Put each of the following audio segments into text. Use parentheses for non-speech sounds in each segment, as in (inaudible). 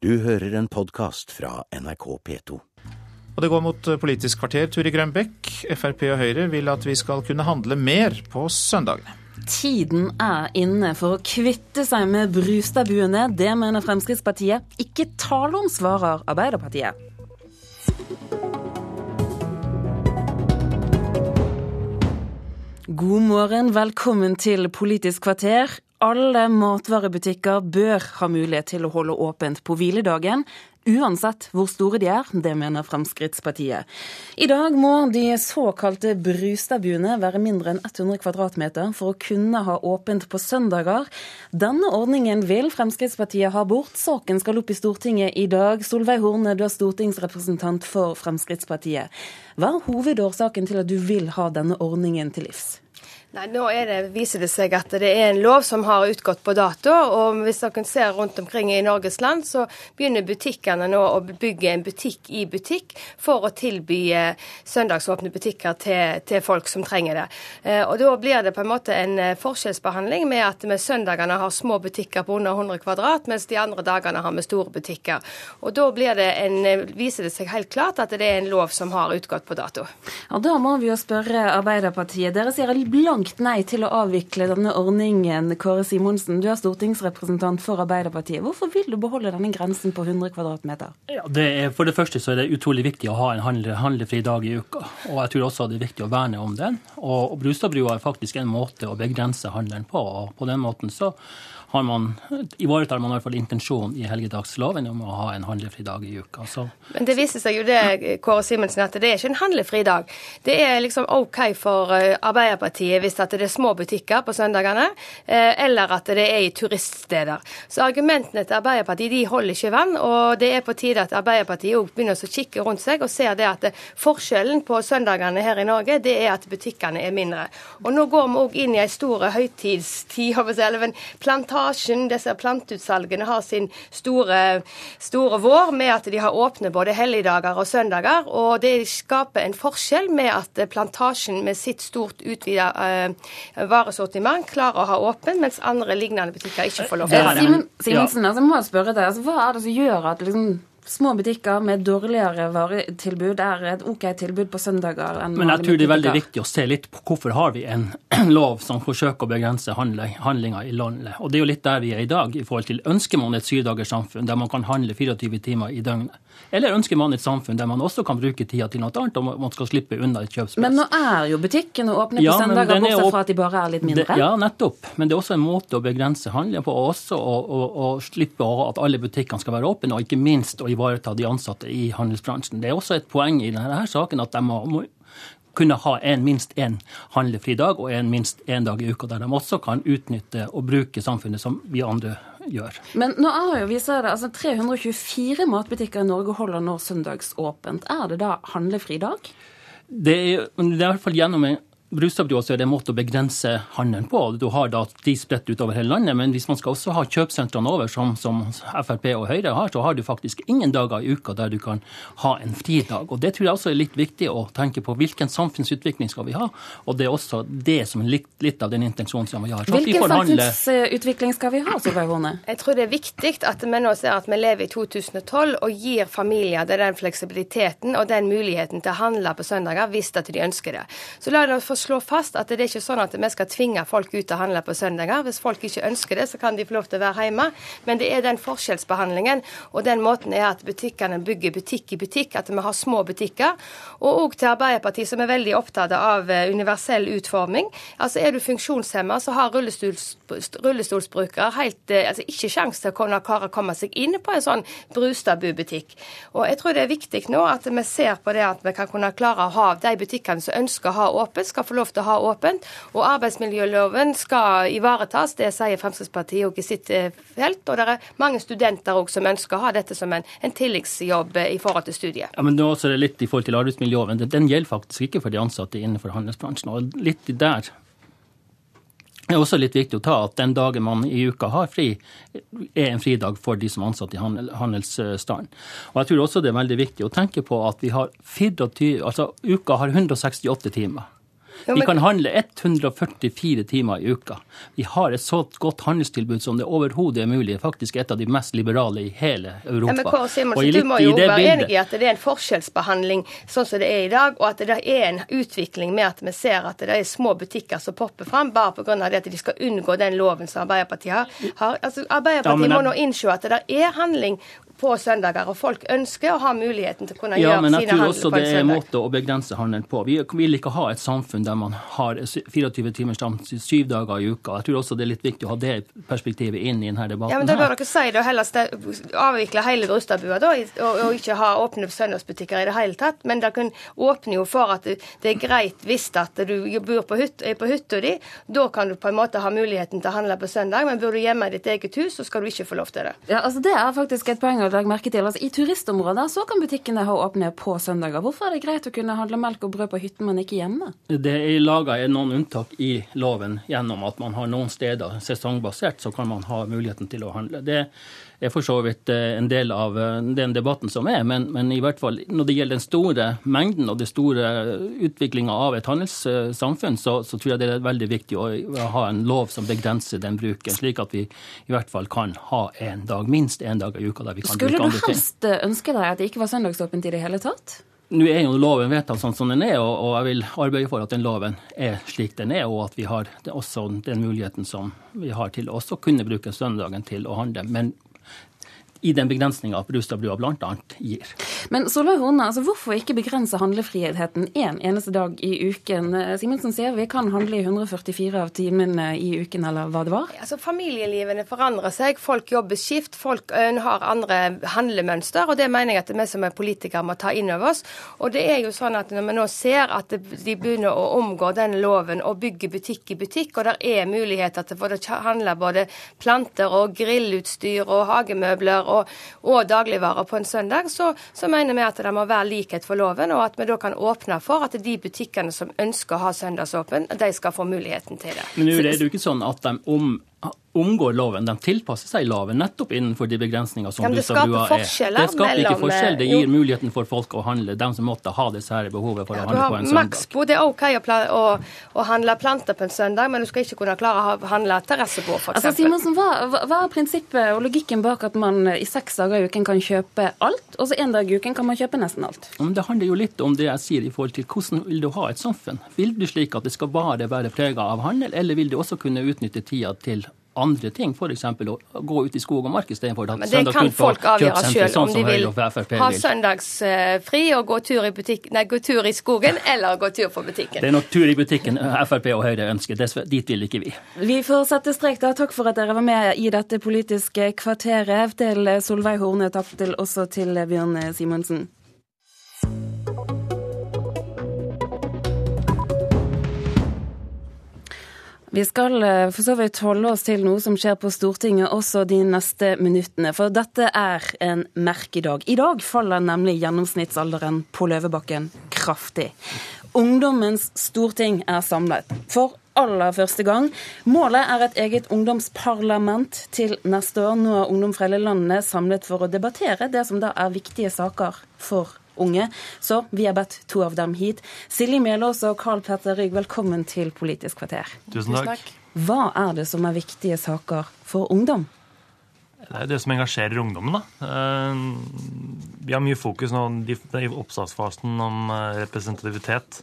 Du hører en podkast fra NRK P2. Og det går mot Politisk kvarter, Turi Grønbekk. Frp og Høyre vil at vi skal kunne handle mer på søndagene. Tiden er inne for å kvitte seg med Brustadbuene. Det mener Fremskrittspartiet. Ikke tale om, svarer Arbeiderpartiet. God morgen, velkommen til Politisk kvarter. Alle matvarebutikker bør ha mulighet til å holde åpent på hviledagen, uansett hvor store de er. Det mener Fremskrittspartiet. I dag må de såkalte Brustadbuene være mindre enn 100 kvadratmeter for å kunne ha åpent på søndager. Denne ordningen vil Fremskrittspartiet ha bort. Saken skal opp i Stortinget i dag. Solveig Horne, du er stortingsrepresentant for Fremskrittspartiet. Hva er hovedårsaken til at du vil ha denne ordningen til livs? Nei, Nå det, viser det seg at det er en lov som har utgått på dato. og Hvis dere ser rundt omkring i Norges land, så begynner butikkene nå å bygge en butikk i butikk for å tilby eh, søndagsåpne butikker til, til folk som trenger det. Eh, og Da blir det på en måte en eh, forskjellsbehandling med at vi søndagene har små butikker på under 100 kvadrat, mens de andre dagene har vi store butikker. Og Da det en, viser det seg helt klart at det er en lov som har utgått på dato. Ja, Da må vi jo spørre Arbeiderpartiet. Dere sier blankt blankt nei til å avvikle denne ordningen. Kåre Simonsen, du er stortingsrepresentant for Arbeiderpartiet. Hvorfor vil du beholde denne grensen på 100 kvadratmeter? Ja, det er, for det første så er det utrolig viktig å ha en handle, handlefri dag i uka. Og jeg tror også det er viktig å verne om den. Og Brustadbrua er faktisk en måte å begrense handelen på. og På den måten så har man, ivaretar man i hvert fall intensjonen i helgedagsloven om å ha en handlefri dag i uka. Så. Men det viser seg jo det, Kåre Simensen, at det er ikke en handlefri dag. Det er liksom OK for eh, Arbeiderpartiet hvis det er små butikker på søndagene, eh, eller at det er i turiststeder. Så argumentene til Arbeiderpartiet de holder ikke vann, og det er på tide at Arbeiderpartiet òg begynner å kikke rundt seg og ser det at forskjellen på søndagene her i Norge, det er at butikkene er mindre. Og nå går vi òg inn i ei stor høytidstid, eller en plantasje plantasjen, disse planteutsalgene, har sin store, store vår med at de har åpne både helligdager og søndager. Og det skaper en forskjell med at plantasjen med sitt stort utvida uh, varesortiment klarer å ha åpen, mens andre lignende butikker ikke får lov til å ha det. Simonsen, altså, må jeg spørre deg, altså, hva er det som gjør at liksom små butikker med dårligere varetilbud er et OK tilbud på søndager enn Men jeg tror det er veldig viktig å se litt på hvorfor har vi en (clears throat) lov som forsøker å begrense handlinga i landet. Og det er jo litt der vi er i dag i forhold til ønsker man et syvdagerssamfunn der man kan handle 24 timer i døgnet. Eller ønsker man et samfunn der man også kan bruke tida til noe annet, og man skal slippe unna et kjøpspress. Men nå er jo butikkene åpne ja, på søndager, bortsett fra at de bare er litt mindre? Det, ja, nettopp. Men det er også en måte å begrense handelen på, og også å, å, å slippe at alle butikkene skal være åpne, og ikke minst å ivareta de ansatte i handelsbransjen. Det er også et poeng i denne saken at de må, må kunne ha en, minst én handlefri dag og en minst én dag i uka, der de også kan utnytte og bruke samfunnet som vi andre gjør. Men nå er jo, vi ser det, altså 324 matbutikker i Norge holder nå søndagsåpent. Er det da handlefri dag? Det er, det er i hvert fall gjennom en Brustadbrua er det en måte å begrense handelen på. Du har da de spredt utover hele landet, men hvis man skal også ha kjøpsentrene over, som, som, Frp og Høyre har, så har du faktisk ingen dager i uka der du kan ha en fridag. Og Det tror jeg også er litt viktig å tenke på. Hvilken samfunnsutvikling skal vi ha? Og det er også det som er litt, litt av den intensjonen som vi har. Så Hvilken samfunnsutvikling skal vi ha, Solveig Horne? Jeg tror det er viktig at vi nå ser at vi lever i 2012 og gir familier den fleksibiliteten og den muligheten til å handle på søndager hvis at de ønsker det. Så la oss slå fast at det er ikke sånn at vi skal tvinge folk ut til å handle på søndager. Hvis folk ikke ønsker det, så kan de få lov til å være hjemme. Men det er den forskjellsbehandlingen og den måten er at butikkene bygger butikk i butikk, at vi har små butikker. Og òg til Arbeiderpartiet, som er veldig opptatt av eh, universell utforming. Altså Er du funksjonshemma, så har rullestols, rullestolsbrukere helt, eh, altså ikke sjanse til å kunne klare å komme seg inn på en sånn Brustadbu-butikk. Og jeg tror det er viktig nå at vi ser på det at vi kan kunne klare å ha de butikkene som ønsker å ha åpent, skal få lov til å ha åpent. Og arbeidsmiljøloven skal ivaretas, det sier Fremskrittspartiet òg i sitt eh, felt. Og det er mange studenter òg som ønsker å ha dette som en, en tilleggsjobb eh, i forhold til studiet. Ja, men nå er det litt i forhold til arbeidsmiljøloven. Den gjelder faktisk ikke for de ansatte innenfor handelsbransjen. Og litt der det er også litt viktig å ta at den dagen man i uka har fri, er en fridag for de som er ansatt i handelsstanden. Og jeg tror også det er veldig viktig å tenke på at vi har 24, altså uka har 168 timer. Jo, men... Vi kan handle 144 timer i uka. Vi har et så godt handelstilbud som det overhodet er mulig. Faktisk et av de mest liberale i hele Europa. Ja, men Kåre Simonsen, du må jo være bildet... enig i at det er en forskjellsbehandling sånn som det er i dag, og at det er en utvikling med at vi ser at det er små butikker som popper fram bare pga. at de skal unngå den loven som Arbeiderpartiet har. Altså, Arbeiderpartiet ja, må nå innse at det er handling på søndager, og folk ønsker å ha muligheten til å kunne ja, gjøre sine handler på en søndag. Ja, men jeg tror også det er en måte å begrense handelen på. Vi vil ikke ha et samfunn der man har 24 timers stand syv dager i uka. Jeg tror også det er litt viktig å ha det perspektivet inn i denne debatten. Ja, men Da bør dere si det, og heller avvikle hele Brustadbua da, og, og, ikke ha åpne søndagsbutikker i det hele tatt. Men det åpner jo for at det er greit hvis at du bor på, hyt, på hytta di. Da kan du på en måte ha muligheten til å handle på søndag, men bor du hjemme i ditt eget hus, så skal du ikke få lov til det. Ja, altså Det er faktisk et poeng legge merke til. Altså, I turistområder så kan butikkene ha åpne på søndager. Hvorfor er det greit å kunne handle melk og brød på hytten, men ikke hjemme? Det er laga noen unntak i loven gjennom at man har noen steder sesongbasert, så kan man ha muligheten til å handle. Det er for så vidt eh, en del av eh, den debatten som er, men, men i hvert fall når det gjelder den store mengden og den store utviklinga av et handelssamfunn, så, så, tror jeg det er veldig viktig å ha en lov som begrenser den bruken, slik at vi i hvert fall kan ha en dag, minst én dag i uka der vi kan Skulle du helst eh, ønske deg at det ikke var søndagsåpent i det hele tatt? Nå er jo loven vedtatt sånn som den er, og jeg vil arbeide for at den loven er slik den er, og at vi har også den muligheten som vi har til å også kunne bruke søndagen til å handle. Men i den begrensninga Brustadbrua bl.a. gir. Men Solveig Horne, altså hvorfor ikke begrense handlefriheten én en eneste dag i uken? Simonsen sier vi kan handle i 144 av timene i uken, eller hva det var? Altså, Familielivene forandrer seg, folk jobber skift, folk har andre handlemønster. og Det mener jeg at vi som er politikere må ta inn over oss. Og det er jo sånn at Når vi nå ser at de begynner å omgå den loven og bygge butikk i butikk, og det er muligheter til å handle både planter og grillutstyr og hagemøbler og, og dagligvarer på en søndag, så, så, mener vi at det må være likhet for loven, og at vi da kan åpne for at de butikkene som ønsker å ha søndagsåpen, de skal få muligheten til det. Men det er det jo ikke sånn at de om omgår loven. De tilpasser seg loven nettopp innenfor de begrensninger som ja, lua er. Det skaper ikke forskjell. Det gir muligheten for folk å handle, de som måtte ha det sære behovet for ja, å handle på en søndag. Maksbo, det er OK å, å, å, handle planter på en søndag, men du skal ikke kunne klare å handle terrassebord, f.eks. Altså, Simonsen, hva, hva, er prinsippet og logikken bak at man i seks dager i uken kan kjøpe alt, og så en dag i uken kan man kjøpe nesten alt? Men det handler jo litt om det jeg sier i forhold til hvordan vil du ha et samfunn. Vil du slik at det skal bare være prega av handel, eller vil du også kunne utnytte tida til andre ting, f.eks. å gå ut i skog og mark istedenfor at søndag kun på kjøpesenter, sånn som Høyre og Frp vil. Ha søndagsfri og gå tur, i butikk, nei, gå tur i skogen, eller gå tur på butikken. Det er nok tur i butikken Frp og Høyre ønsker. Dit vil ikke vi. Vi får sette strek da. Takk for at dere var med i dette politiske kvarteret. Til Solveig Horne, takk til også til Bjørn Simonsen. Vi skal eh, for så vidt holde oss til noe som skjer på Stortinget også de neste minuttene. For dette er en merkedag. I dag faller nemlig gjennomsnittsalderen på Løvebakken kraftig. Ungdommens storting er samlet. For aller første gang. Målet er et eget ungdomsparlament til neste år. Nå er ungdom fra hele landet samlet for å debattere det som da er viktige saker for unge. Så vi har bedt to av dem hit. Silje Melås og Carl Petter Rygg, velkommen til Politisk kvarter. Tusen takk. Hva er det som er viktige saker for ungdom? Det er det som engasjerer ungdommen. da. Eh, vi har mye fokus nå i oppstartsfasen om eh, representativitet.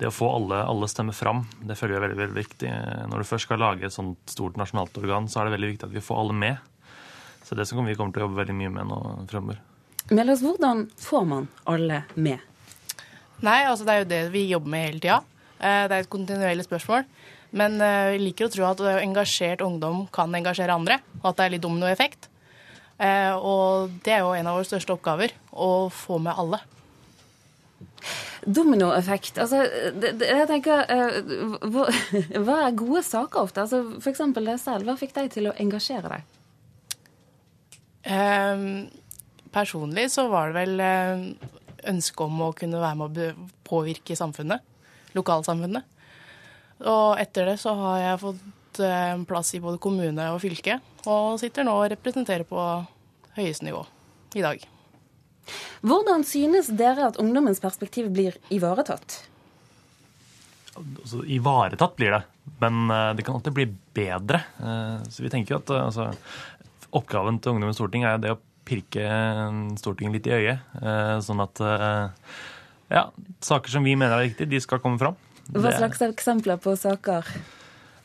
Det å få alle, alle stemmer fram, det føler jeg er veldig, veldig viktig. Når du først skal lage et sånt stort nasjonalt organ, så er det veldig viktig at vi får alle med. Så det som vi kommer til å jobbe veldig mye med nå fremover. Melås, hvordan får man alle med? Nei, altså Det er jo det vi jobber med hele tida. Eh, det er et kontinuerlig spørsmål. Men eh, vi liker å tro at engasjert ungdom kan engasjere andre, og at det er litt dominoeffekt. Eh, og det er jo en av våre største oppgaver, å få med alle. Dominoeffekt. Altså, jeg tenker hva, (laughs) hva er gode saker ofte? Altså, F.eks. deg selv. Hva fikk deg til å engasjere deg? Um, Personlig så var det vel eh, ønsket om å kunne være med å påvirke samfunnet. Lokalsamfunnet. Og etter det så har jeg fått eh, en plass i både kommune og fylke, og sitter nå og representerer på høyeste nivå i dag. Hvordan synes dere at ungdommens perspektiv blir ivaretatt? altså, Ivaretatt blir det, men eh, det kan alltid bli bedre. Eh, så vi tenker jo at altså, oppgaven til Ungdommens storting er det å pirke Stortinget litt i øyet. Sånn at ja, saker som vi mener er viktige, de skal komme fram. Hva slags eksempler på saker?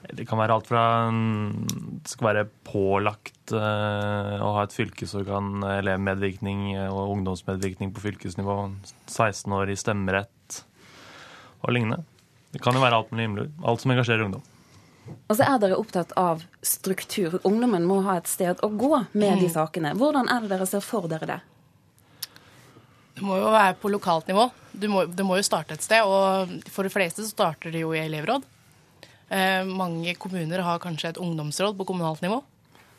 Det kan være alt fra det skal være pålagt å ha et fylkesorgan, elevmedvirkning og ungdomsmedvirkning på fylkesnivå, 16 år i stemmerett og lignende. Det kan jo være alt mulig himmelig. Alt som engasjerer ungdom. Og så er dere opptatt av struktur. Ungdommen må ha et sted å gå med de mm. sakene. Hvordan er det dere ser for dere det? Det må jo være på lokalt nivå. Det må, det må jo starte et sted. Og for de fleste så starter det jo i elevråd. Eh, mange kommuner har kanskje et ungdomsråd på kommunalt nivå,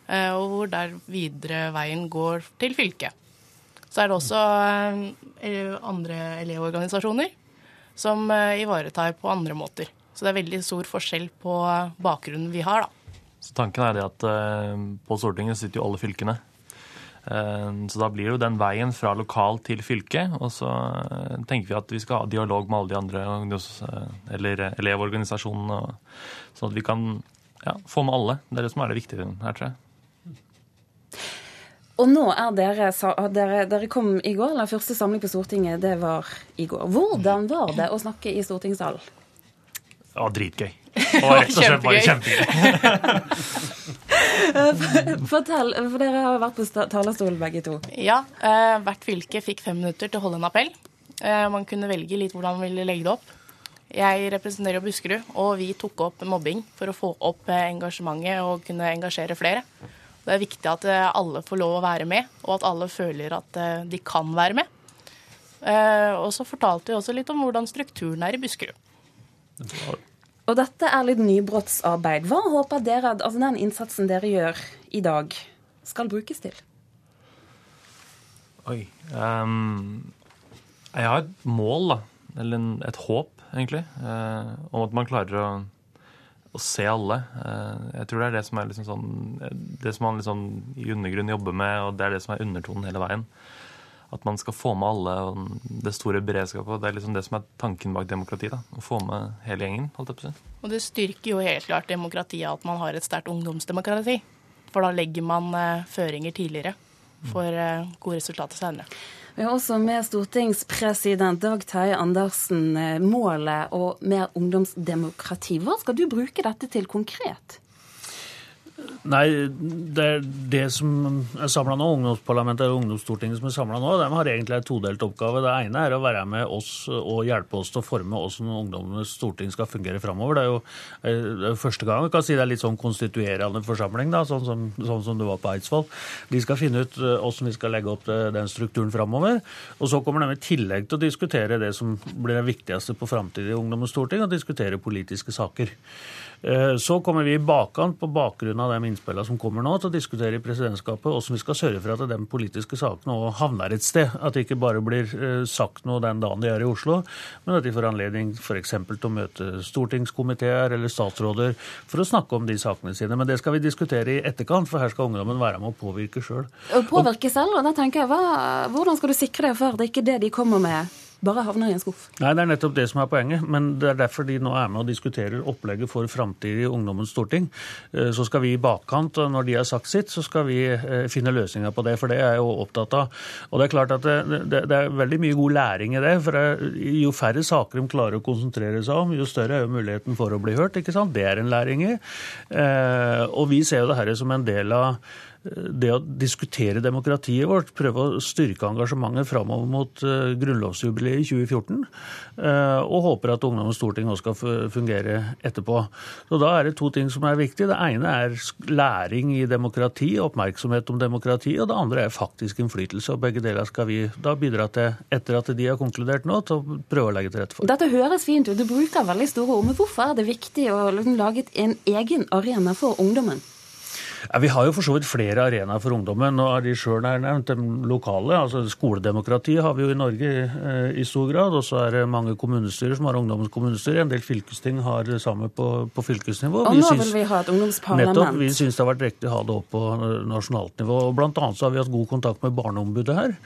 eh, og hvor der videre veien går til fylket. Så er det også eh, andre elevorganisasjoner som ivaretar på andre måter. Så det er veldig stor forskjell på bakgrunnen vi har, da. Så tanken er det at på Stortinget sitter jo alle fylkene. Eh, så da blir det jo den veien fra lokal til fylke. Og så eh, tenker vi at vi skal ha dialog med alle de andre eh, eller elevorganisasjonene, sånn at vi kan ja, få med alle. Det er det som er det viktige her, tror jeg. Og nå er dere, dere, dere kom i går, eller første samling på Stortinget, det var i går. Hvordan var det å snakke i stortingssalen? Det var dritgøy. (laughs) Og rett og slett bare kjempegøy. (laughs) Fortell, for dere har vært på talerstolen begge to. Ja, eh, hvert fylke fikk fem minutter til å holde en appell. Eh, man kunne velge litt hvordan man ville legge det opp. Jeg representerer Buskerud, og vi tok opp mobbing for å få opp eh, engasjementet og kunne engasjere flere. Det er viktig at eh, alle får lov å være med, og at alle føler at eh, de kan være med. Og så fortalte vi også litt om hvordan strukturen er i Buskerud. Og dette er litt nybrottsarbeid. Hva håper dere at altså den innsatsen dere gjør i dag, skal brukes til? Oi um, Jeg har et mål, da. Eller et håp, egentlig. Uh, om at man klarer å, å se alle. Uh, jeg tror det er det som er liksom sånn Det som man liksom i undergrunn jobber med, og det er det som er undertonen hele veien at man skal få med alle og det store beredskapet. Det er liksom det som er tanken bak demokrati. da, Å få med hele gjengen. holdt jeg på å si. Og det styrker jo helt klart demokratiet at man har et sterkt ungdomsdemokrati. For da legger man eh, føringer tidligere for eh, gode resultater senere. Vi har også med stortingspresident Dag Terje Andersen eh, målet og mer ungdomsdemokrati. Hva skal du bruke dette til konkret? Nei, det er det som er samla nå, ungdomsparlamentet og ungdomsstortinget som er samla nå, de har egentlig en todelt oppgave. Det ene er å være med oss og hjelpe oss til å forme hvordan ungdommenes storting skal fungere framover. Det er jo eh, det er første gang vi kan si det er litt sånn konstituerende forsamling, da, sånn som, sånn som det var på Eidsvoll. De skal finne ut hvordan eh, vi skal legge opp den strukturen framover. Og så kommer de i tillegg til å diskutere det som blir det viktigste på framtidig ungdommens storting, å diskutere politiske saker. Eh, så kommer vi i bakkant på bakgrunn av de innspillene som kommer nå, til å diskutere i presidentskapet hvordan vi skal sørge for at de politiske sakene òg havner et sted. At det ikke bare blir eh, sagt noe den dagen de er i Oslo, men at de får anledning f.eks. til å møte stortingskomiteer eller statsråder for å snakke om de sakene sine. Men det skal vi diskutere i etterkant, for her skal ungdommen være med å påvirke sjøl. Påvirke selv? og da tenker jeg, hva, Hvordan skal du sikre deg for at det ikke er det de kommer med? Bare havner i en skuff. Nei, Det er nettopp det som er poenget. Men det er derfor de nå er med og diskuterer opplegget for framtidig Ungdommens storting. Eh, så skal vi i bakkant, og når de har sagt sitt, så skal vi eh, finne løsninger på det. For det er jeg jo opptatt av. Og det er klart at det, det, det er veldig mye god læring i det. For jo færre saker de klarer å konsentrere seg om, jo større er jo muligheten for å bli hørt. ikke sant? Det er en læring i. Eh, og vi ser jo det her som en del av det å diskutere demokratiet vårt, prøve å styrke engasjementet framover mot uh, grunnlovsjubileet i 2014, uh, og håper at Ungdommens storting også skal fungere etterpå. Så Da er det to ting som er viktige. Det ene er læring i demokrati, oppmerksomhet om demokrati, og det andre er faktisk innflytelse. og Begge deler skal vi da bidra til, etter at de har konkludert nå, til å prøve å legge til rette for. Dette høres fint ut, du bruker veldig store ord, men hvorfor er det viktig å liksom lage en egen arena for ungdommen? Ja, vi har jo for så vidt flere arenaer for ungdommen. Nå er de sjøl nærnevnt nevnt, de lokale. altså Skoledemokrati har vi jo i Norge eh, i stor grad. Og så er det mange kommunestyrer som har ungdommens kommunestyre. En del fylkesting har det samme på, på fylkesnivå. Og vi nå syns, vil vi ha et ungdomsparlament. Nettopp. Vi syns det har vært riktig å ha det opp på nasjonalt nivå. og Blant annet så har vi hatt god kontakt med Barneombudet her.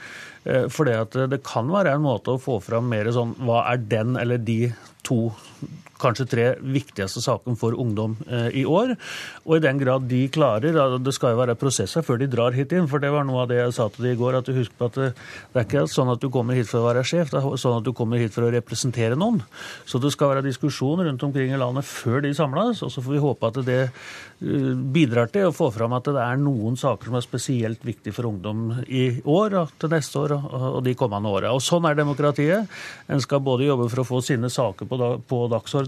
Eh, for det kan være en måte å få fram mer sånn hva er den eller de to kanskje tre viktigste sakene for ungdom i år. Og i den grad de klarer Det skal jo være prosesser før de drar hit inn, for det var noe av det jeg sa til de i går. at du husker på at det, det er ikke sånn at du kommer hit for å være sjef, det er sånn at du kommer hit for å representere noen. Så det skal være diskusjon rundt omkring i landet før de samles, og så får vi håpe at det bidrar til å få fram at det er noen saker som er spesielt viktige for ungdom i år og til neste år og de kommende åra. Sånn er demokratiet. En skal både jobbe for å få sine saker på, på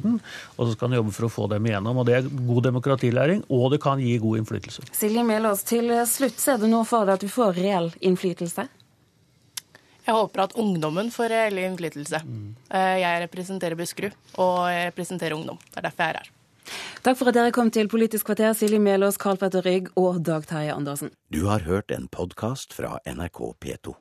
dagsorden, og så skal en jobbe for å få dem igjennom. Og det er god demokratilæring, og det kan gi god innflytelse. Silje Melås, til slutt ser du nå for deg at du får reell innflytelse? Jeg håper at ungdommen får reell innflytelse. Mm. Jeg representerer Buskerud, og jeg representerer ungdom. Det er derfor jeg er her. Takk for at dere kom til Politisk kvarter, Silje Melås, Karl Petter Rygg og Dag Terje Andersen. Du har hørt en podkast fra NRK P2.